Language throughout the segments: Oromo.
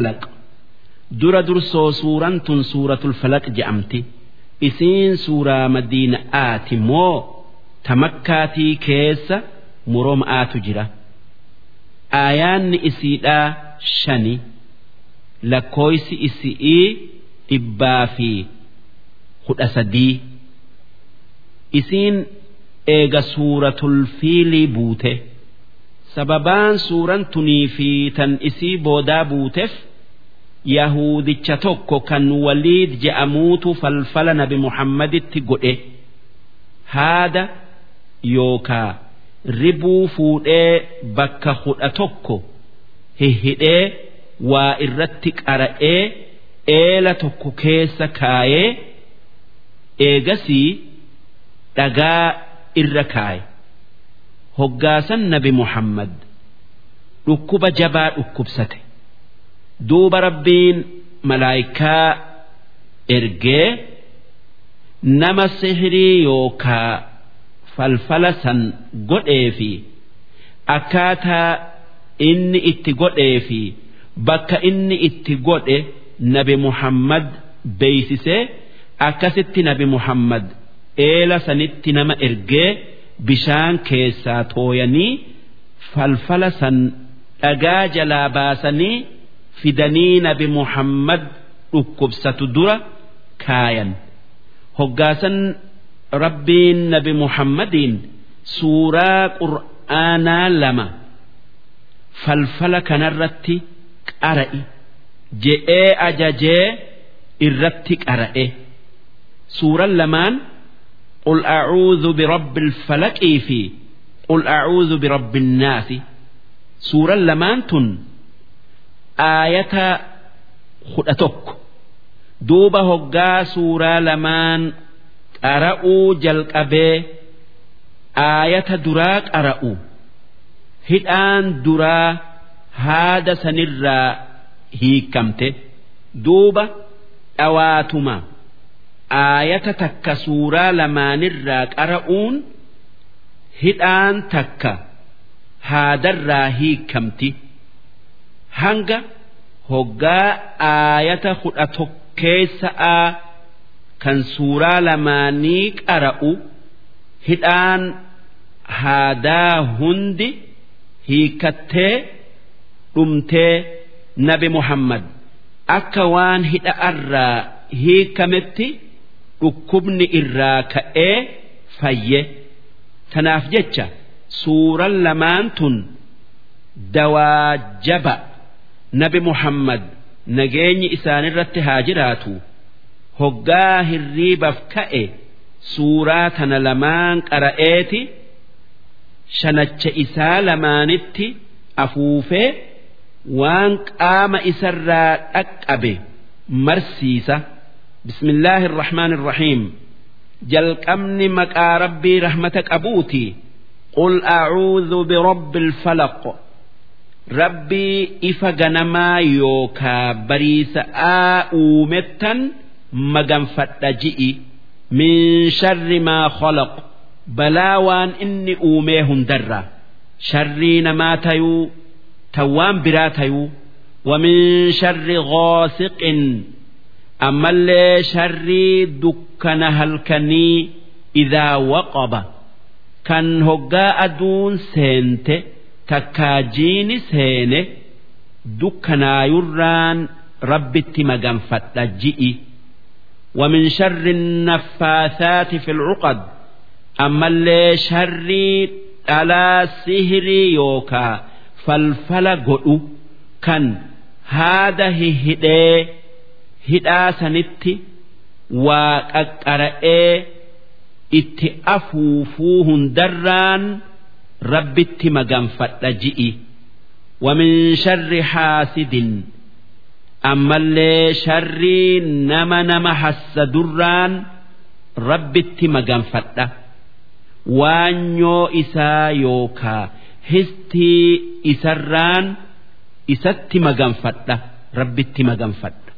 falaq dura dursoo suuraan tun suuratul falaq je'amti isiin suuraa madiina'aati moo ta makkaatii keessa muroma'aatu jira aayaanni isiidhaa shani lakkooysi isi'ii dhibbaa fi kudha sadii isiin eega suuratul fiilii buute sababaan suuraan tunii fi tan isii boodaa buuteef yahudicha tokko kan waliid je'amuutu falfala nabi muhammaditti godhe. Haada yookaa ribuu fuudhee bakka kudha tokko hihidhee waa irratti qara'ee eela tokko keessa kaayee eegasii dhagaa irra kaaye. Hoggaasan nabi muhammad. Dhukkuba jabaa dhukkubsate duuba rabbiin malaayikaa ergee nama sihirii yookaa falfala san godhee fi akkaataa inni itti godhee fi bakka inni itti godhe nabi muhammad beeysisee akkasitti nabi muhammad eela sanitti nama ergee bishaan keessaa tooyanii falfala san dhagaa jalaa baasanii fidanii nabi Muhammad dhukkubsatu dura kaayan. Hoggaasan rabbiin nabi Muhammadiin suuraa qur'aanaa lama falfala kanarratti qara'e je'ee ajajee irratti qara'e suuraan lamaan qul a'uudhu birabbi alfalaqii fi qul a'uudhu birabbi annaasi suuraan lamaan tun aayata kudha tokko duuba hoggaa suuraa lamaan qara'uu jalqabee aayata duraa qara'u. Hidhaan duraa haada sanirraa hiikamte. Duuba dhawaatuma. Aayata takka suuraa lamaanirraa qara'uun hidhaan takka haadarraa hiikamti. Hanga hoggaa aayata kudha tokkeessa'aa kan suuraa lamaanii qara'u hidhaan haadaa hundi hiikattee dhumtee nabi muhammad akka waan hidha'arraa hiikametti. dhukkubni irraa ka'ee fayye tanaaf jecha suuraan lamaan tun dawaa jaba nabi Muhammad nageenyi isaanirratti haa jiraatu. Hoggaa hirriibaaf ka'e suuraa tana lamaan qara'eeti shanacha isaa lamaanitti afuufee waan qaama isarraa dhaqqabe marsiisa. Bismillaahi irrahmaan irrahiim jalqabni maqaa rabbii rahmata qabuuti. Qul acuudhu birabbi alfalaq أعوذ برب الفلق ربي إفا جنما يوكا بريس آؤمتا مجنفت جئي من شر ما خلق بلاوان إني أوميه درا شرين ما تيو توان براتيو ومن شر غاسق ammallee sharrii dukkana halkanii idaa waqaba kan hoggaa aduun seente takkaajiini seene dukkanaayurraan rabbitti maganfadha ji'i ومن شر النفاثات في العقد أما اللي شر ألا سهري يوكا فالفلا قلو كان هذا هدي hidhaa sanitti waa qaqqara'ee itti afuufuu hundarraan rabbitti maganfadha ji'i. Wamin sharri haasidin. Ammallee sharrii nama nama hassadurraan rabbitti maganfadha. Waanyoo isaa yookaa histii isarraan isatti maganfadha rabbitti maganfadha.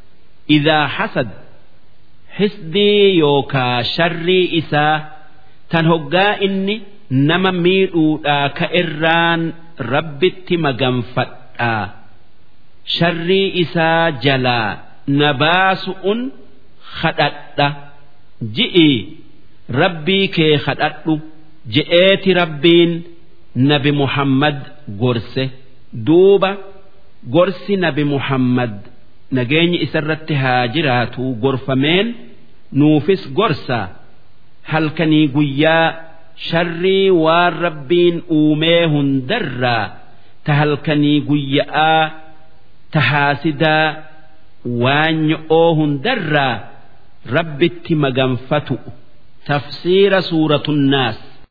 Idaa hasad hisdii yookaa sharrii isaa tan hoggaa inni nama miidhuudhaa ka irraan rabbitti maganfadhaa sharrii isaa jalaa na baasu'un kadhadha ji'i rabbii kee kadhadhu je'eeti rabbiin nabi muhammad gorse. Duuba gorsi nabi muhammad. Nageenyi isarratti haa jiraatu gorfameen nuufis gorsa. Halkanii guyyaa sharrii waan rabbiin uumee hundarraa ta halkanii guyya'aa ta haasidaa waan nyo'oo hundarraa rabbitti maganfatu. Tafsiira suuratu naas